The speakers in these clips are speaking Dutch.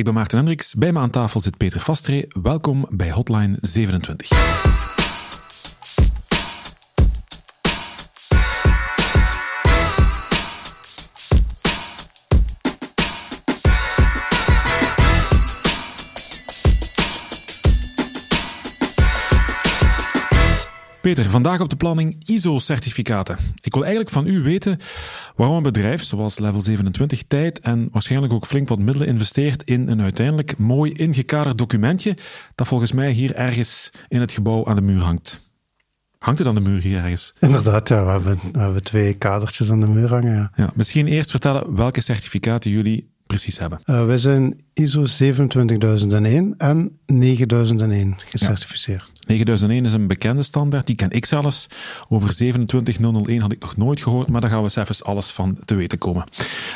Ik ben Maarten Hendricks. Bij me aan tafel zit Peter Vastree. Welkom bij Hotline 27. Peter, vandaag op de planning ISO-certificaten. Ik wil eigenlijk van u weten waarom een bedrijf zoals Level 27 tijd en waarschijnlijk ook flink wat middelen investeert in een uiteindelijk mooi ingekaderd documentje dat volgens mij hier ergens in het gebouw aan de muur hangt. Hangt het aan de muur hier ergens? Inderdaad, ja. We hebben, we hebben twee kadertjes aan de muur hangen. Ja. ja misschien eerst vertellen welke certificaten jullie precies hebben. Uh, wij zijn ISO 27001 en 9001 gecertificeerd. 9001 is een bekende standaard, die ken ik zelfs. Over 27001 had ik nog nooit gehoord, maar daar gaan we zelfs alles van te weten komen.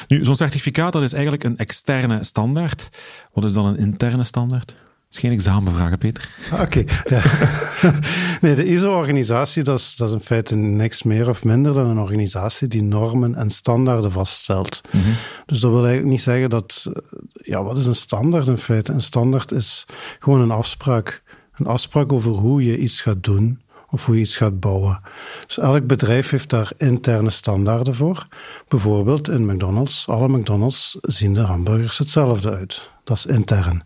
Nu, zo'n certificaat dat is eigenlijk een externe standaard. Wat is dan een interne standaard? Is geen examenvragen, Peter. Ah, oké. Ja. nee, de ISO-organisatie, dat is, dat is in feite niks meer of minder dan een organisatie die normen en standaarden vaststelt. Mm Dus dat wil eigenlijk niet zeggen dat... Ja, wat is een standaard in feite? Een standaard is gewoon een afspraak. Een afspraak over hoe je iets gaat doen of hoe je iets gaat bouwen. Dus elk bedrijf heeft daar interne standaarden voor. Bijvoorbeeld in McDonald's, alle McDonald's zien de hamburgers hetzelfde uit. Dat is intern.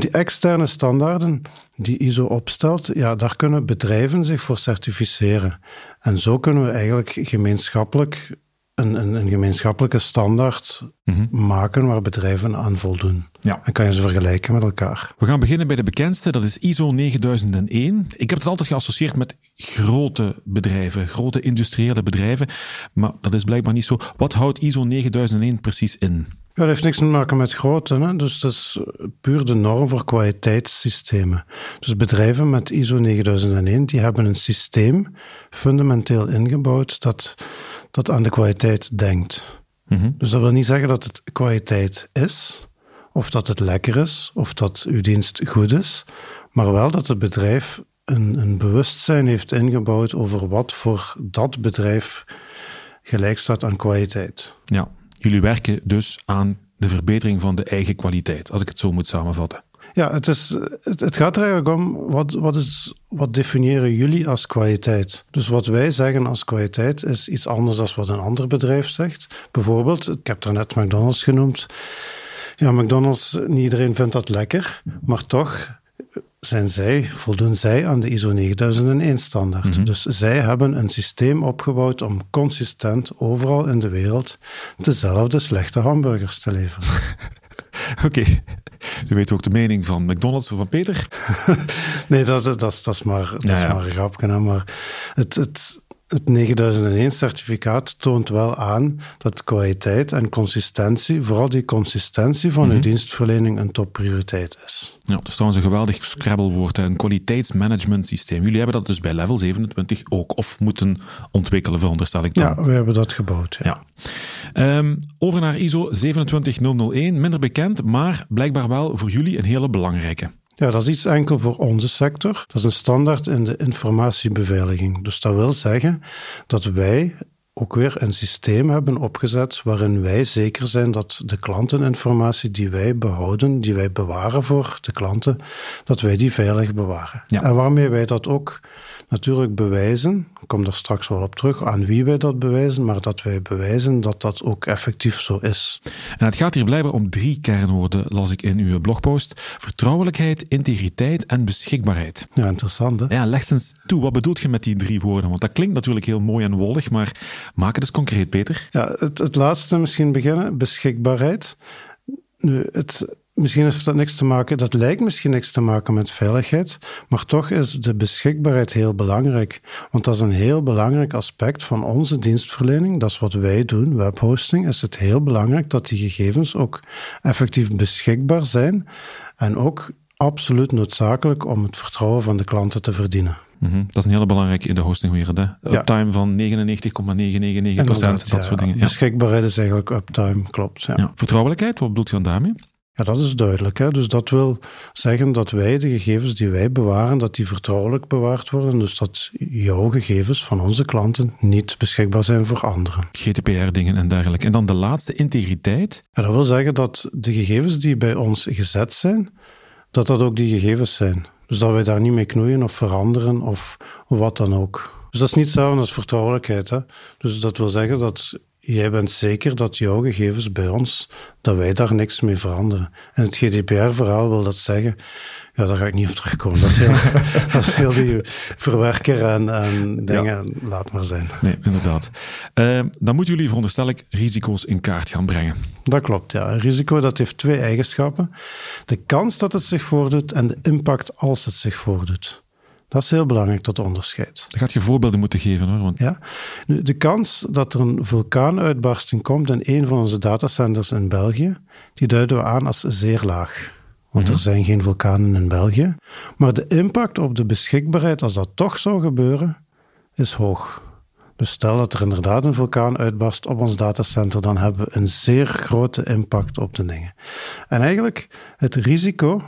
Die externe standaarden die ISO opstelt, ja, daar kunnen bedrijven zich voor certificeren. En zo kunnen we eigenlijk gemeenschappelijk een, een, een gemeenschappelijke standaard mhm. maken waar bedrijven aan voldoen. Ja. En kan je ze vergelijken met elkaar. We gaan beginnen bij de bekendste, dat is ISO 9001. Ik heb het altijd geassocieerd met grote bedrijven, grote industriële bedrijven, maar dat is blijkbaar niet zo. Wat houdt ISO 9001 precies in? Ja, dat heeft niks te maken met grootte. Hè? Dus dat is puur de norm voor kwaliteitssystemen. Dus bedrijven met ISO 9001, die hebben een systeem fundamenteel ingebouwd dat, dat aan de kwaliteit denkt. Mhm. Dus dat wil niet zeggen dat het kwaliteit is, of dat het lekker is, of dat uw dienst goed is, maar wel dat het bedrijf een, een bewustzijn heeft ingebouwd over wat voor dat bedrijf gelijk staat aan kwaliteit. Ja, Jullie werken dus aan de verbetering van de eigen kwaliteit, als ik het zo moet samenvatten. Ja, het, is, het, gaat er eigenlijk om, wat, wat, is, wat definiëren jullie als kwaliteit? Dus wat wij zeggen als kwaliteit is iets anders dan wat een ander bedrijf zegt. Bijvoorbeeld, ik heb er net McDonald's genoemd. Ja, McDonald's, niet iedereen vindt dat lekker, maar toch zijn zij, voldoen zij aan de ISO 9001 standaard. Mhm. Dus zij hebben een systeem opgebouwd om consistent overal in de wereld dezelfde slechte hamburgers te leveren. Oké. U weet ook de mening van McDonald's of van Peter? nee, dat, dat, dat, is maar, dat is maar een grapje. Maar het, het, het 9001-certificaat toont wel aan dat kwaliteit en consistentie, vooral die consistentie van uw mhm. dienstverlening, een topprioriteit is. Ja, dat is trouwens een geweldig scrabblewoord, een kwaliteitsmanagement systeem. Jullie hebben dat dus bij level 27 ook, of moeten ontwikkelen, veronderstel ik dan. Ja, we hebben dat gebouwd. Ja. Ehm, over naar ISO 27001, minder bekend, maar blijkbaar wel voor jullie een hele belangrijke. Ja, dat is iets enkel voor onze sector. Dat is een standaard in de informatiebeveiliging. Dus dat wil zeggen dat wij ook weer een systeem hebben opgezet waarin wij zeker zijn dat de klanteninformatie die wij behouden, die wij bewaren voor de klanten, dat wij die veilig bewaren. En waarmee wij dat ook natuurlijk bewijzen, ik kom er straks wel op terug, aan wie wij dat bewijzen, maar dat wij bewijzen dat dat ook effectief zo is. En het gaat hier blijkbaar om drie kernwoorden, las ik in uw blogpost. Vertrouwelijkheid, integriteit en beschikbaarheid. Ja, interessant hè? Ja, leg eens toe, wat bedoelt je met die drie woorden? Want dat klinkt natuurlijk heel mooi en wollig, maar maak het eens concreet, Peter. Ja, het, het laatste misschien beginnen, beschikbaarheid. Nu, het, Misschien heeft dat niks te maken, dat lijkt misschien niks te maken met veiligheid, maar toch is de beschikbaarheid heel belangrijk. Want dat is een heel belangrijk aspect van onze dienstverlening. Dat is wat wij doen, webhosting. Is het heel belangrijk dat die gegevens ook effectief beschikbaar zijn en ook absoluut noodzakelijk om het vertrouwen van de klanten te verdienen. Mhm. Dat is een hele belangrijke in de hostingwereld. Hè? Uptime van 99,999 procent, dat soort dingen. Beschikbaarheid is eigenlijk uptime, klopt. Vertrouwelijkheid, wat bedoelt je dan daarmee? Ja, dat is duidelijk. Hè? Dus dat wil zeggen dat wij de gegevens die wij bewaren, dat die vertrouwelijk bewaard worden. Dus dat jouw gegevens van onze klanten niet beschikbaar zijn voor anderen. GDPR-dingen en dergelijke. En dan de laatste, integriteit. Ja, dat wil zeggen dat de gegevens die bij ons gezet zijn, dat dat ook die gegevens zijn. Dus dat wij daar niet mee knoeien of veranderen of wat dan ook. Dus dat is niet hetzelfde als vertrouwelijkheid. Hè? Dus dat wil zeggen dat jij bent zeker dat jouw gegevens bij ons, dat wij daar niks mee veranderen. En het GDPR-verhaal wil dat zeggen, ja, daar ga ik niet op terugkomen. Dat is heel, dat is heel die verwerker en, en dingen, laat maar zijn. Nee, inderdaad. Uh, dan moeten jullie veronderstel ik risico's in kaart gaan brengen. Dat klopt, ja. Een risico dat heeft twee eigenschappen. De kans dat het zich voordoet en de impact als het zich voordoet. Dat is heel belangrijk tot onderscheid. Dan gaat je voorbeelden moeten geven hoor. Want... Ja, de kans dat er een vulkaanuitbarsting komt in een van onze datacenters in België, die duiden we aan als zeer laag. Want er mhm. zijn geen vulkanen in België. Maar de impact op de beschikbaarheid, als dat toch zou gebeuren, is hoog. Dus stel dat er inderdaad een vulkaan uitbarst op ons datacenter, dan hebben we een zeer grote impact op de dingen. En eigenlijk, het risico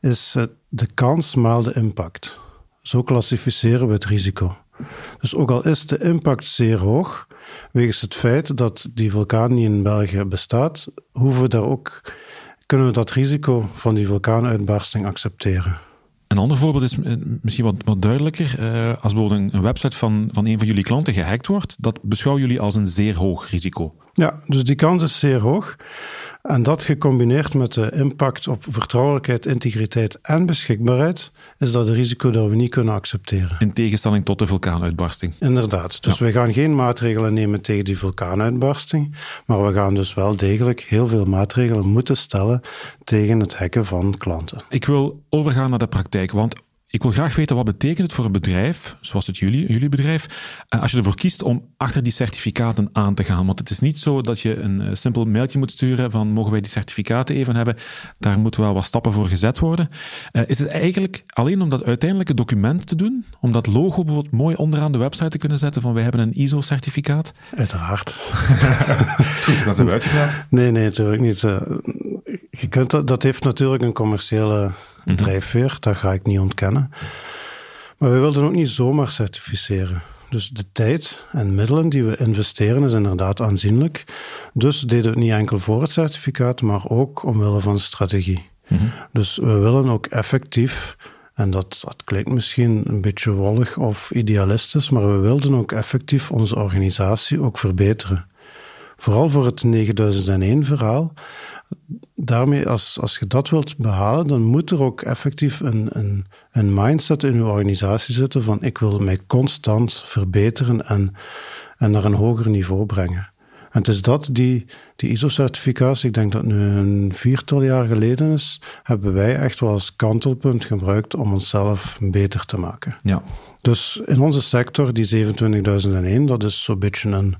is de kans maal de impact. Zo klassificeren we het risico. Dus ook al is de impact zeer hoog, wegens het feit dat die vulkaan niet in België bestaat, hoeven we daar ook, kunnen we dat risico van die vulkaanuitbarsting accepteren. Een ander voorbeeld is eh, misschien wat, wat duidelijker. Uh, als bijvoorbeeld een, website van, van een van jullie klanten gehackt wordt, dat beschouwen jullie als een zeer hoog risico. Ja, dus die kans is zeer hoog. En dat gecombineerd met de impact op vertrouwelijkheid, integriteit en beschikbaarheid, is dat een risico dat we niet kunnen accepteren. In tegenstelling tot de vulkaanuitbarsting. Inderdaad. Dus we gaan geen maatregelen nemen tegen die vulkaanuitbarsting, maar we gaan dus wel degelijk heel veel maatregelen moeten stellen tegen het hacken van klanten. Ik wil overgaan naar de praktijk, want ik wil graag weten wat betekent het voor een bedrijf, zoals het jullie, jullie bedrijf, eh, als je ervoor kiest om achter die certificaten aan te gaan. Want het is niet zo dat je een eh, simpel mailtje moet sturen van mogen wij die certificaten even hebben. Daar moeten wel wat stappen voor gezet worden. Uh, is het eigenlijk alleen om dat uiteindelijke document te doen? Om dat logo bijvoorbeeld mooi onderaan de website te kunnen zetten van wij hebben een ISO-certificaat? Uiteraard. Goed, dan zijn we uitgepraat. Nee, nee, natuurlijk niet. Je kunt dat, dat heeft natuurlijk een commerciële mm drijfveer, dat ga ik niet ontkennen. Maar we wilden ook niet zomaar certificeren. Dus de tijd en middelen die we investeren is inderdaad aanzienlijk. Dus deden we het niet enkel voor het certificaat, maar ook omwille van strategie. Mhm. Dus we willen ook effectief, en dat, dat klinkt misschien een beetje wollig of idealistisch, maar we wilden ook effectief onze organisatie ook verbeteren. Vooral voor het 9001 verhaal daarmee, als, als je dat wilt behalen, dan moet er ook effectief een, een, een mindset in je organisatie zitten van ik wil mij constant verbeteren en, en naar een hoger niveau brengen. En het is dat, die, die ISO-certificatie, ik denk dat nu een viertal jaar geleden is, hebben wij echt wel als kantelpunt gebruikt om onszelf beter te maken. Ja. Dus in onze sector, die 27.001, dat is zo'n beetje een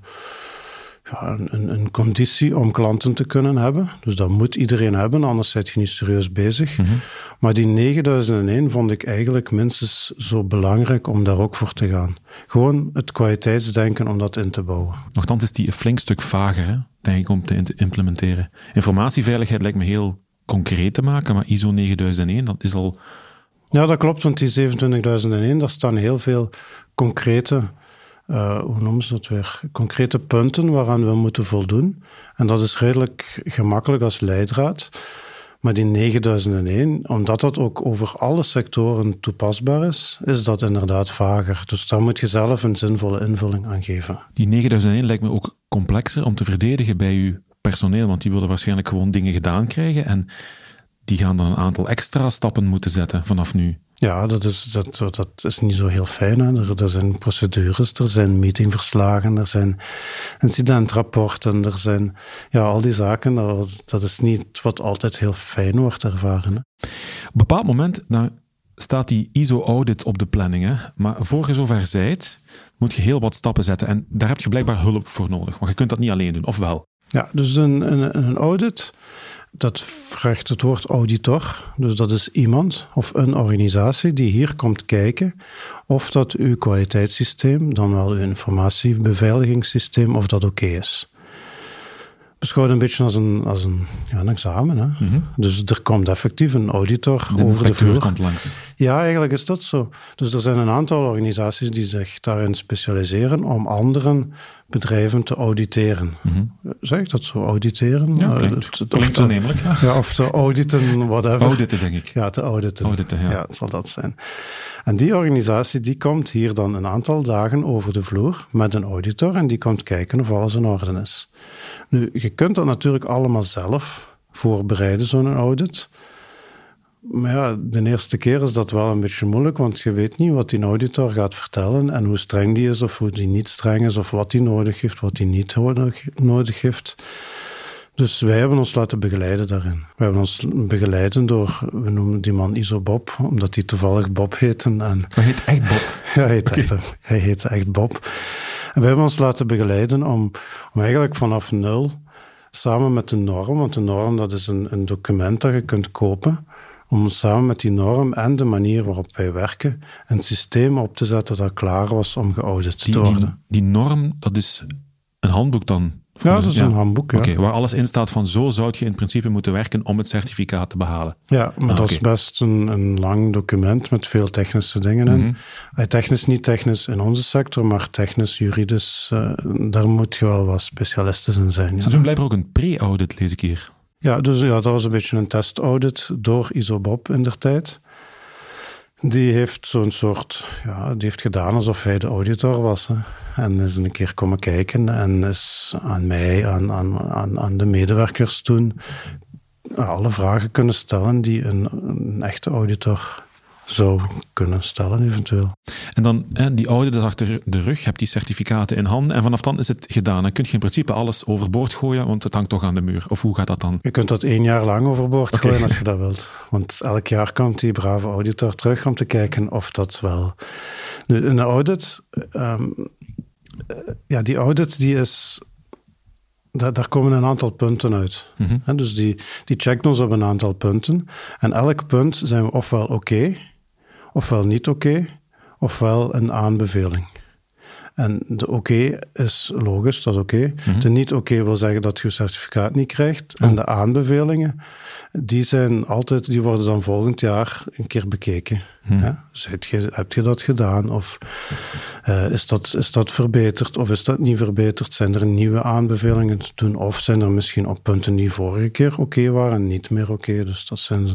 ja, een, een, conditie om klanten te kunnen hebben. Dus dat moet iedereen hebben, anders zit je niet serieus bezig. Mhm. Maar die 9001 vond ik eigenlijk minstens zo belangrijk om daar ook voor te gaan. Gewoon het kwaliteitsdenken om dat in te bouwen. Nochtans is die een flink stuk vager, hè, denk ik, om te implementeren. Informatieveiligheid lijkt me heel concreet te maken, maar ISO 9001, dat is al... Ja, dat klopt, want die 27001, daar staan heel veel concrete uh, hoe noemen ze dat weer, concrete punten waaraan we moeten voldoen. En dat is redelijk gemakkelijk als leidraad. Maar die 9001, omdat dat ook over alle sectoren toepasbaar is, is dat inderdaad vager. Dus daar moet je zelf een zinvolle invulling aan geven. Die 9001 lijkt me ook complexer om te verdedigen bij uw personeel, want die willen waarschijnlijk gewoon dingen gedaan krijgen en die gaan dan een aantal extra stappen moeten zetten vanaf nu. Ja, dat is, dat, dat is niet zo heel fijn. Hè. Er, zijn procedures, er zijn meetingverslagen, er zijn incidentrapporten, er zijn ja, al die zaken. Dat, is niet wat altijd heel fijn wordt ervaren. Op een bepaald moment dan staat die ISO-audit op de planning. Hè? Maar voor je zover zijt, moet je heel wat stappen zetten. En daar heb je blijkbaar hulp voor nodig. Want je kunt dat niet alleen doen, of wel? Ja, dus een, een, een audit dat vraagt het woord auditor. Dus dat is iemand of een organisatie die hier komt kijken of dat uw kwaliteitssysteem, dan wel uw informatiebeveiligingssysteem, of dat oké is. beschouwd een beetje als een, als een, ja, een examen. Hè? Mhm. Dus er komt effectief een auditor De over de vloer. komt langs. Ja, eigenlijk is dat zo. Dus er zijn een aantal organisaties die zich daarin specialiseren om anderen bedrijven te auditeren. Zeg ik dat zo? Auditeren? Mhm. Ja, Eh, klinkt, het- het- klinkt of te-. Ja. Ja, of te auditen, whatever. Auditen, denk ik. Ja, te auditen. Auditen, ja. het zal dat zijn. En die organisatie die komt hier dan een aantal dagen over de vloer met een auditor en die komt kijken of alles in orde is. Nu, je kunt dat natuurlijk allemaal zelf voorbereiden, zo'n audit. Maar ja, de eerste keer is dat wel een beetje moeilijk, want je weet niet wat die auditor gaat vertellen en hoe streng die is of hoe die niet streng is of wat hij nodig heeft, wat hij niet nodig, heeft. Dus wij hebben ons laten begeleiden daarin. We hebben ons begeleiden door, we noemen die man Iso Bob, omdat hij toevallig Bob heette. En Hij heet echt Bob. ja, hij, heet echt, hij heette echt Bob. En we hebben ons laten begeleiden om, om eigenlijk vanaf nul, samen met de norm, want de norm dat is een, een document dat je kunt kopen, om samen met die norm en de manier waarop wij werken, een systeem op te zetten dat klaar was om geaudit te Die, die, worden. die norm, dat is een handboek dan? Ja, dat is een handboek, ja. Waar alles in staat van zo zou je in principe moeten werken om het certificaat te behalen. Ja, maar Ah, dat is best een, een lang document met veel technische dingen in. Mhm. Eh, Technisch, niet technisch in onze sector, maar technisch, juridisch, eh, daar moet je wel wat specialisten in zijn. Ze Ja, doen blijkbaar ook een pre-audit, lees ik hier. Ja dus ja, dat was een beetje een testaudit door Isobob in der tijd. Die heeft zo'n soort, ja, die heeft gedaan alsof hij de auditor was. Hè. En is een keer komen kijken en is aan mij, aan, aan, aan, de medewerkers toen, alle vragen kunnen stellen die een echte auditor zou kunnen stellen, eventueel. En dan, hè, die audit is achter de rug, je hebt die certificaten in handen en vanaf dan is het gedaan. Dan kun je in principe alles overboord gooien, want het hangt toch aan de muur. Of hoe gaat dat dan? Je kunt dat één jaar lang overboord gooien als je dat wilt. Want elk jaar komt die brave auditor terug om te kijken of dat wel. Nu, een audit, ehm, eh, ja, die audit die is. Daar, komen een aantal punten uit. Mhm. Dus die, die checkt ons op een aantal punten. En elk punt zijn we ofwel oké, ofwel niet oké, ofwel een aanbeveling. En de oké is logisch, dat is oké. De niet oké wil zeggen dat je je certificaat niet krijgt. En de aanbevelingen, die, zijn altijd, die worden dan volgend jaar een keer bekeken. Zijt je, heb je dat gedaan? Of eh, is, dat, is dat verbeterd? Of is dat niet verbeterd? Zijn er nieuwe aanbevelingen te doen? Of zijn er misschien op punten die vorige keer oké waren niet meer oké? Dus dat zijn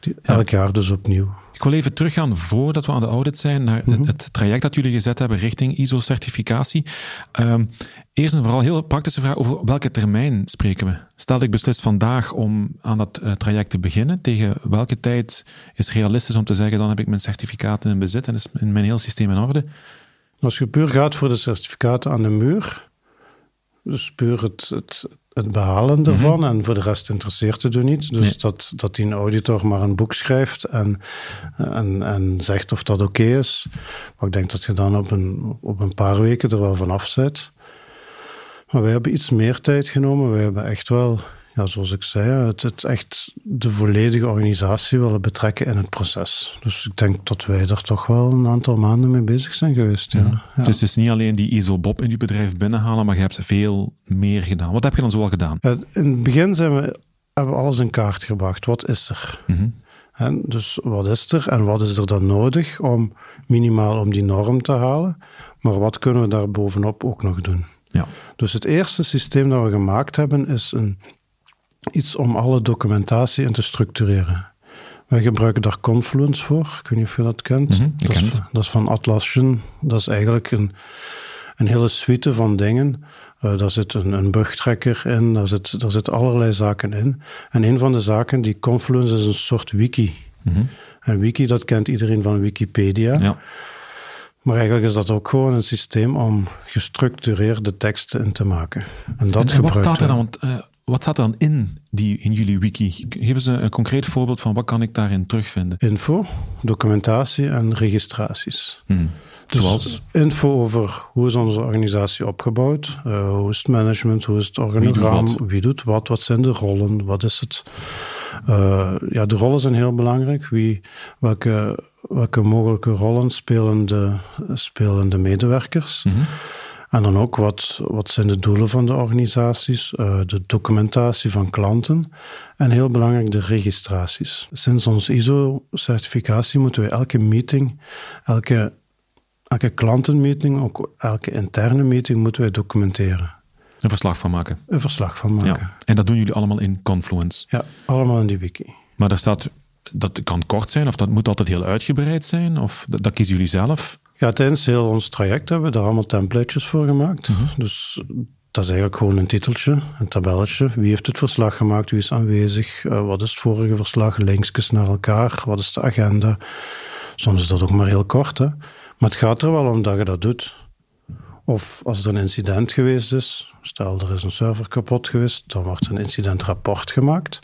die, elk jaar dus opnieuw. Ik wil even teruggaan voordat we aan de audit zijn naar Mhm. het- het traject dat jullie gezet hebben richting ISO-certificatie. Ehm, eerst en vooral heel praktische vraag over welke termijn spreken we? Stel ik beslis vandaag om aan dat eh, traject te beginnen, tegen welke tijd is realistisch om te zeggen dan heb ik mijn certificaten in bezit en is mijn mijn heel systeem in orde? Als je puur gaat voor de certificaten aan de muur, dus puur het, het, het behalen ervan en voor de rest interesseert het u niet. Dus Nee. dat, dat die auditor maar een boek schrijft en, en, en zegt of dat oké is. Maar ik denk dat je dan op een, op een paar weken er wel vanaf bent. Maar wij hebben iets meer tijd genomen. Wij hebben echt wel, ja, zoals ik zei, het, het echt de volledige organisatie willen betrekken in het proces. Dus ik denk dat wij er toch wel een aantal maanden mee bezig zijn geweest. Ja. Ja. Dus het is niet alleen die ISO-BOP in je bedrijf binnenhalen, maar je hebt veel meer gedaan. Wat heb je dan zoal gedaan? In het begin zijn we, hebben we alles in kaart gebracht. Wat is er? Mhm. En dus wat is er en wat is er dan nodig om minimaal om die norm te halen? Maar wat kunnen we daar bovenop ook nog doen? Ja. Dus het eerste systeem dat we gemaakt hebben is een, iets om alle documentatie in te structureren. Wij gebruiken daar Confluence voor. Ik weet niet of je dat kent. Mhm, dat, ken is, dat is van Atlassian. Dat is eigenlijk een, een hele suite van dingen. Eh, daar zit een, een bugtracker in, daar zit, daar zitten allerlei zaken in. En een van de zaken, die Confluence, is een soort wiki. Mhm. En wiki, dat kent iedereen van Wikipedia. ja. Maar eigenlijk is dat ook gewoon een systeem om gestructureerde teksten in te maken. En dat En, en wat staat er dan? Want, eh, wat staat er dan in, die, in jullie wiki? Geef eens een, concreet voorbeeld van wat kan ik daarin terugvinden? Info, documentatie en registraties. Hmm. Dus Zoals? info over hoe is onze organisatie opgebouwd, eh, hoe is het management, hoe is het organigram, wat? wie doet wat, wat zijn de rollen, wat is het. Eh, ja, de rollen zijn heel belangrijk. Wie, welke, welke mogelijke rollen spelen de, spelen de medewerkers? Mhm. En dan ook wat, wat zijn de doelen van de organisaties, uh, de documentatie van klanten en heel belangrijk de registraties. Sinds onze ISO-certificatie moeten we elke meeting, elke, elke klantenmeeting, ook elke interne meeting moeten wij documenteren. Een verslag van maken. Een verslag van maken. Ja. En dat doen jullie allemaal in Confluence? Ja, allemaal in die wiki. Maar daar staat, dat kan kort zijn of dat moet altijd heel uitgebreid zijn? Of dat, dat kiezen jullie zelf? Ja, tijdens heel ons traject hebben we daar allemaal templates voor gemaakt. Mhm. Dus dat is eigenlijk gewoon een titeltje, een tabelletje. Wie heeft het verslag gemaakt? Wie is aanwezig? Uh, wat is het vorige verslag? Linksjes naar elkaar. Wat is de agenda? Soms is dat ook maar heel kort. Hè? Maar het gaat er wel om dat je dat doet. Of als er een incident geweest is, stel er is een server kapot geweest, dan wordt een incidentrapport gemaakt.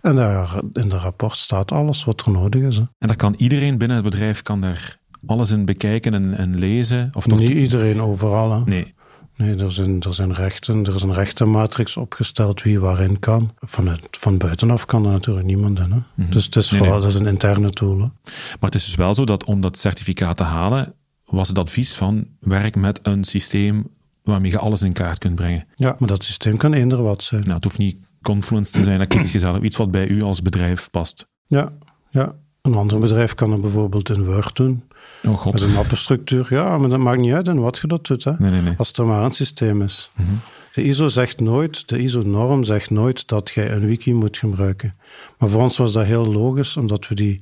En daar, in dat rapport staat alles wat er nodig is. Hè. En dat kan iedereen binnen het bedrijf kan daar alles in bekijken en, en lezen? Of toch Niet iedereen overal. Hè. Nee. Nee, er zijn, er zijn rechten, er is een rechtenmatrix opgesteld wie waarin kan. Van, het, van buitenaf kan er natuurlijk niemand in. Hè? Mhm. Dus het is, Nee, vooral, nee. dat is een interne tool. Hè? Maar het is dus wel zo dat om dat certificaat te halen, was het advies van werk met een systeem waarmee je alles in kaart kunt brengen. Ja, maar dat systeem kan eender wat zijn. Nou, het hoeft niet Confluence te zijn, dat kies je zelf. Iets wat bij u als bedrijf past. Ja, ja. Een ander bedrijf kan het bijvoorbeeld in Word doen. Oh Met god. een mappenstructuur. Ja, maar dat maakt niet uit in wat je dat doet. Hè? Nee, nee, nee. Als er maar een systeem is. Mhm. De ISO zegt nooit, de ISO-norm zegt nooit dat jij een wiki moet gebruiken. Maar voor ons was dat heel logisch, omdat we die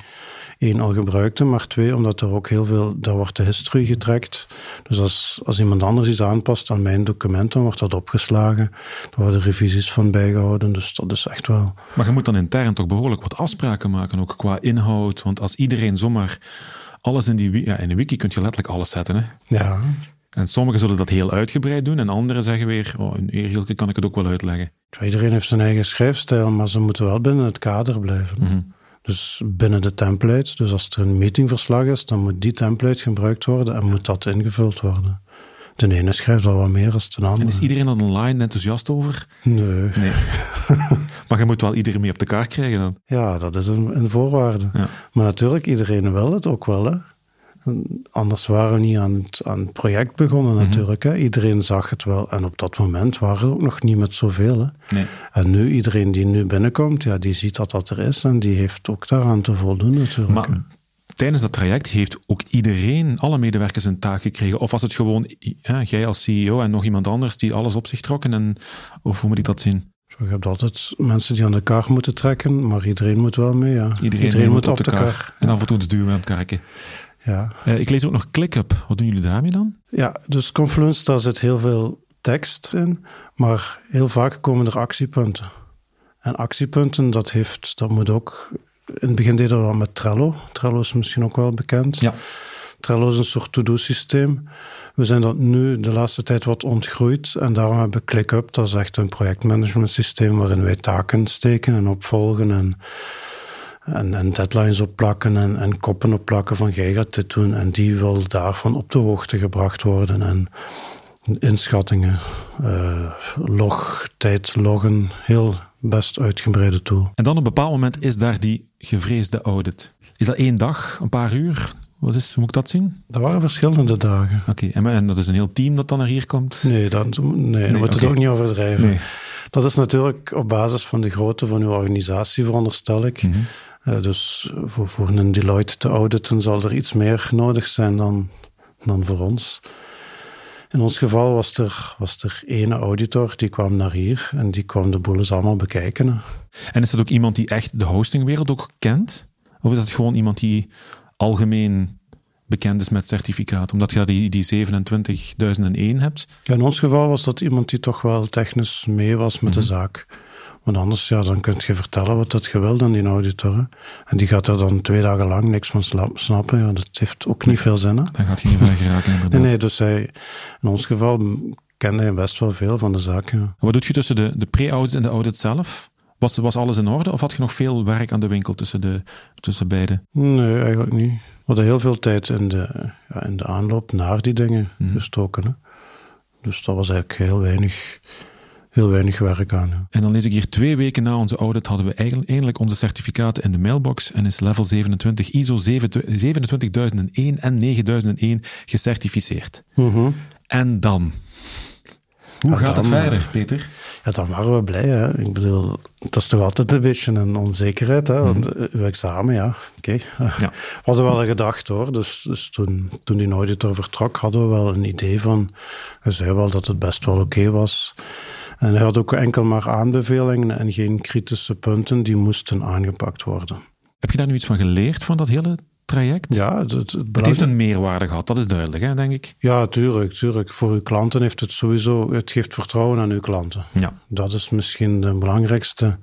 één al gebruikten, maar twee, omdat er ook heel veel, daar wordt de history getrekt. Dus als, als iemand anders iets aanpast aan mijn document, dan wordt dat opgeslagen. Er worden revisies van bijgehouden, dus dat is echt wel... Maar je moet dan intern toch behoorlijk wat afspraken maken, ook qua inhoud. Want als iedereen zomaar alles in die ja, in een wiki kun je letterlijk alles zetten. Hè? Ja, En sommigen zullen dat heel uitgebreid doen, en anderen zeggen weer, oh, in eerlijke kan ik het ook wel uitleggen. iedereen heeft zijn eigen schrijfstijl, maar ze moeten wel binnen het kader blijven. Mhm. Dus binnen de template. Dus als er een meetingverslag is, dan moet die template gebruikt worden en moet dat ingevuld worden. De ene schrijft wel wat meer dan de En andere. is iedereen dan online enthousiast over? Nee. Nee. maar je moet wel iedereen mee op de kaart krijgen dan. Ja, dat is een, een voorwaarde. Ja. Maar natuurlijk, iedereen wil het ook wel. Hè? Anders waren we niet aan het, aan het project begonnen Mhm. natuurlijk. Hè? Iedereen zag het wel. En op dat moment waren er ook nog niet met zoveel. Hè? Nee. En nu, iedereen die nu binnenkomt, ja, die ziet dat dat er is. En die heeft ook daaraan te voldoen natuurlijk. Maar tijdens dat traject heeft ook iedereen, alle medewerkers, een taak gekregen? Of was het gewoon ja, jij als CEO en nog iemand anders die alles op zich trokken? En, of hoe moet ik dat zien? Zo, je hebt altijd mensen die aan de kar moeten trekken, maar iedereen moet wel mee. Ja. Iedereen, moet op de kar. En af en toe eens duwen aan het karken. Ja. Eh, ik lees ook nog ClickUp. Wat doen jullie daarmee dan? ja, dus Confluence, daar zit heel veel tekst in, maar heel vaak komen er actiepunten. En actiepunten, dat, heeft, dat moet ook... In het begin deden we dat met Trello. Trello is misschien ook wel bekend. Ja. Trello is een soort to-do-systeem. We zijn dat nu de laatste tijd wat ontgroeid en daarom hebben we ClickUp. Dat is echt een projectmanagement systeem waarin wij taken steken en opvolgen en, en, deadlines opplakken en, en koppen opplakken van jij gaat dit doen en die wil daarvan op de hoogte gebracht worden en inschattingen, eh log, tijd loggen, heel best uitgebreide tool. En dan op een bepaald moment is daar die gevreesde audit. Is dat één dag, een paar uur? Wat is, hoe moet ik dat zien? Er waren verschillende dagen. Oké, en, en dat is een heel team dat dan naar hier komt? Nee, dat, nee, dat moet je het ook niet overdrijven. Nee. Dat is natuurlijk op basis van de grootte van uw organisatie, veronderstel ik. Mhm. Eh, dus voor, voor een Deloitte te auditen zal er iets meer nodig zijn dan, dan voor ons. In ons geval was er, was er één auditor die kwam naar hier en die kwam de boel eens allemaal bekijken. En is dat ook iemand die echt de hostingwereld ook kent? Of is dat gewoon iemand die algemeen bekend is met certificaat? Omdat je die, die 27001 hebt? Ja, in ons geval was dat iemand die toch wel technisch mee was met de zaak. Want anders, ja, dan kun je vertellen wat dat je wilt aan die auditor. hè. En die gaat er dan twee dagen lang niks van snappen. Ja, dat heeft ook niet veel zin. Hè? Dan gaat je niet ver geraken, inderdaad. Nee, nee, dus hij, in ons geval kende hij best wel veel van de zaak. Ja. Wat doet je tussen de, de pre-audit en de audit zelf? Was, was alles in orde of had je nog veel werk aan de winkel tussen, de, tussen beide? Nee, eigenlijk niet. We hadden heel veel tijd in de, ja, in de aanloop naar die dingen gestoken. Hè. Dus dat was eigenlijk heel weinig, heel weinig werk aan. En dan lees ik hier twee weken na onze audit hadden we eigenlijk, eindelijk onze certificaten in de mailbox en is level 27 ISO 27001 en 9001 gecertificeerd. Mhm. En dan? Hoe gaat het verder, Peter? Ja, dan waren we blij. Hè. Ik bedoel, dat is toch altijd een beetje een onzekerheid. Hè? Want mhm. uw examen, ja, oké. Okay. Ja. Hadden wel een gedacht hoor. Dus, dus toen, toen die auditor vertrok, hadden we wel een idee van. Hij zei wel dat het best wel oké was. En hij had ook enkel maar aanbevelingen en geen kritische punten die moesten aangepakt worden. Heb je daar nu iets van geleerd van dat hele traject? Ja, het, het, heeft een meerwaarde gehad, dat is duidelijk, hè, denk ik. Ja, tuurlijk, tuurlijk. Voor uw klanten heeft het sowieso, het geeft vertrouwen aan uw klanten. Ja. Dat is misschien de belangrijkste.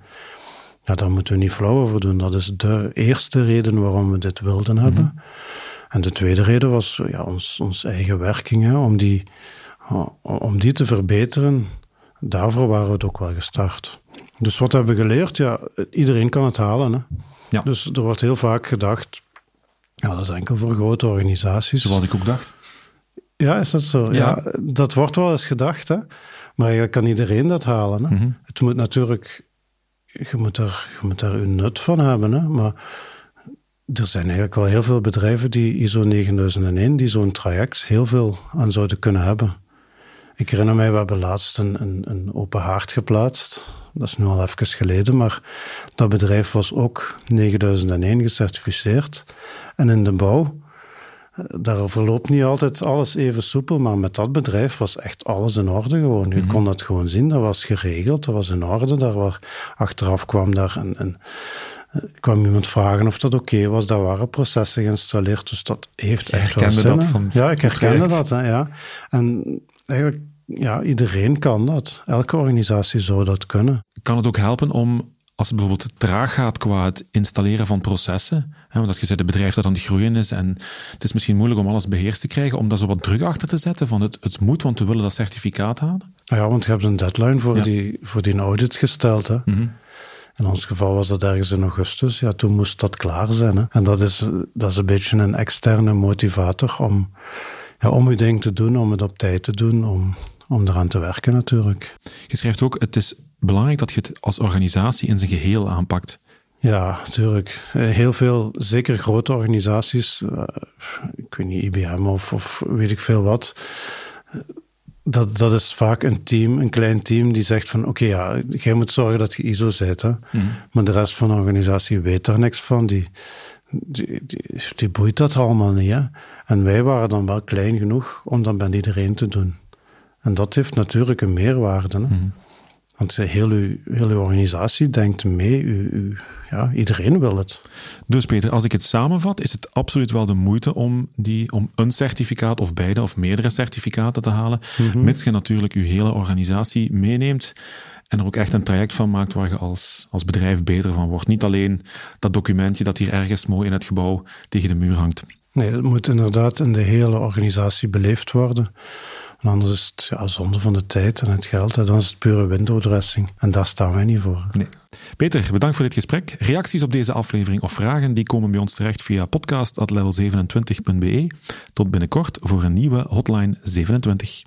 Ja, daar moeten we niet flauw over doen. Dat is de eerste reden waarom we dit wilden hebben. Mhm. En de tweede reden was ja, ons, ons eigen werking, hè, om, die, om die te verbeteren. Daarvoor waren we het ook wel gestart. Dus wat hebben we geleerd? Ja, iedereen kan het halen. Hè. Ja. Dus er wordt heel vaak gedacht, ja, dat is enkel voor grote organisaties. Zoals ik ook dacht. Ja, is dat zo? Ja, dat wordt wel eens gedacht, hè. Maar eigenlijk kan iedereen dat halen. Hè? Mhm. Het moet natuurlijk... Je moet, er, je moet daar een nut van hebben, hè. Maar er zijn eigenlijk wel heel veel bedrijven die ISO 9001, die zo'n traject heel veel aan zouden kunnen hebben. Ik herinner mij, we hebben laatst een, een, een open haard geplaatst. Dat is nu al even geleden, maar dat bedrijf was ook 9001 gecertificeerd. En in de bouw, eh, daar verloopt niet altijd alles even soepel, maar met dat bedrijf was echt alles in orde gewoon. Je mhm. kon dat gewoon zien, dat was geregeld, dat was in orde. Daar waar, achteraf kwam daar een, een eh, kwam iemand vragen of dat oké was. Daar waren processen geïnstalleerd, dus dat heeft echt wel zin. Dat van ja, ik herkende dat. Hè, ja. En eigenlijk, ja, iedereen kan dat. Elke organisatie zou dat kunnen. Kan het ook helpen om als het bijvoorbeeld traag gaat qua het installeren van processen, hè, omdat je zei, de bedrijf dat aan het groeien is en het is misschien moeilijk om alles beheerst te krijgen, om daar zo wat druk achter te zetten van het, het moet, want we willen dat certificaat halen? Ja, want je hebt een deadline voor, die, voor die audit gesteld. Hè? Mhm. In ons geval was dat ergens in augustus. Ja, toen moest dat klaar zijn. Hè? En dat is, dat is een beetje een externe motivator om, ja, om je ding te doen, om het op tijd te doen, om, om eraan te werken natuurlijk. Je schrijft ook, het is belangrijk dat je het als organisatie in zijn geheel aanpakt. Ja, natuurlijk. Eh, heel veel, zeker grote organisaties, uh, ik weet niet, IBM of, of weet ik veel wat. Dat, dat is vaak een team, een klein team, die zegt van oké, ja, jij moet zorgen dat je ISO zit. Hè? Mhm. Maar de rest van de organisatie weet daar niks van. Die, die, die, die boeit dat allemaal niet. Hè? En wij waren dan wel klein genoeg om dat bij iedereen te doen. En dat heeft natuurlijk een meerwaarde. Hè? Mhm. Want heel uw, heel uw organisatie denkt mee, u, u, ja, iedereen wil het. Dus Peter, als ik het samenvat, is het absoluut wel de moeite om, die, om een certificaat of beide of meerdere certificaten te halen, mm mits je natuurlijk je hele organisatie meeneemt en er ook echt een traject van maakt waar je als, als bedrijf beter van wordt. Niet alleen dat documentje dat hier ergens mooi in het gebouw tegen de muur hangt. Nee, het moet inderdaad in de hele organisatie beleefd worden. En anders is het ja, zonde van de tijd en het geld. En dan is het pure window dressing. En daar staan wij niet voor. Peter, bedankt voor dit gesprek. Reacties op deze aflevering of vragen die komen bij ons terecht via podcast.level27.be. Tot binnenkort voor een nieuwe Hotline 27.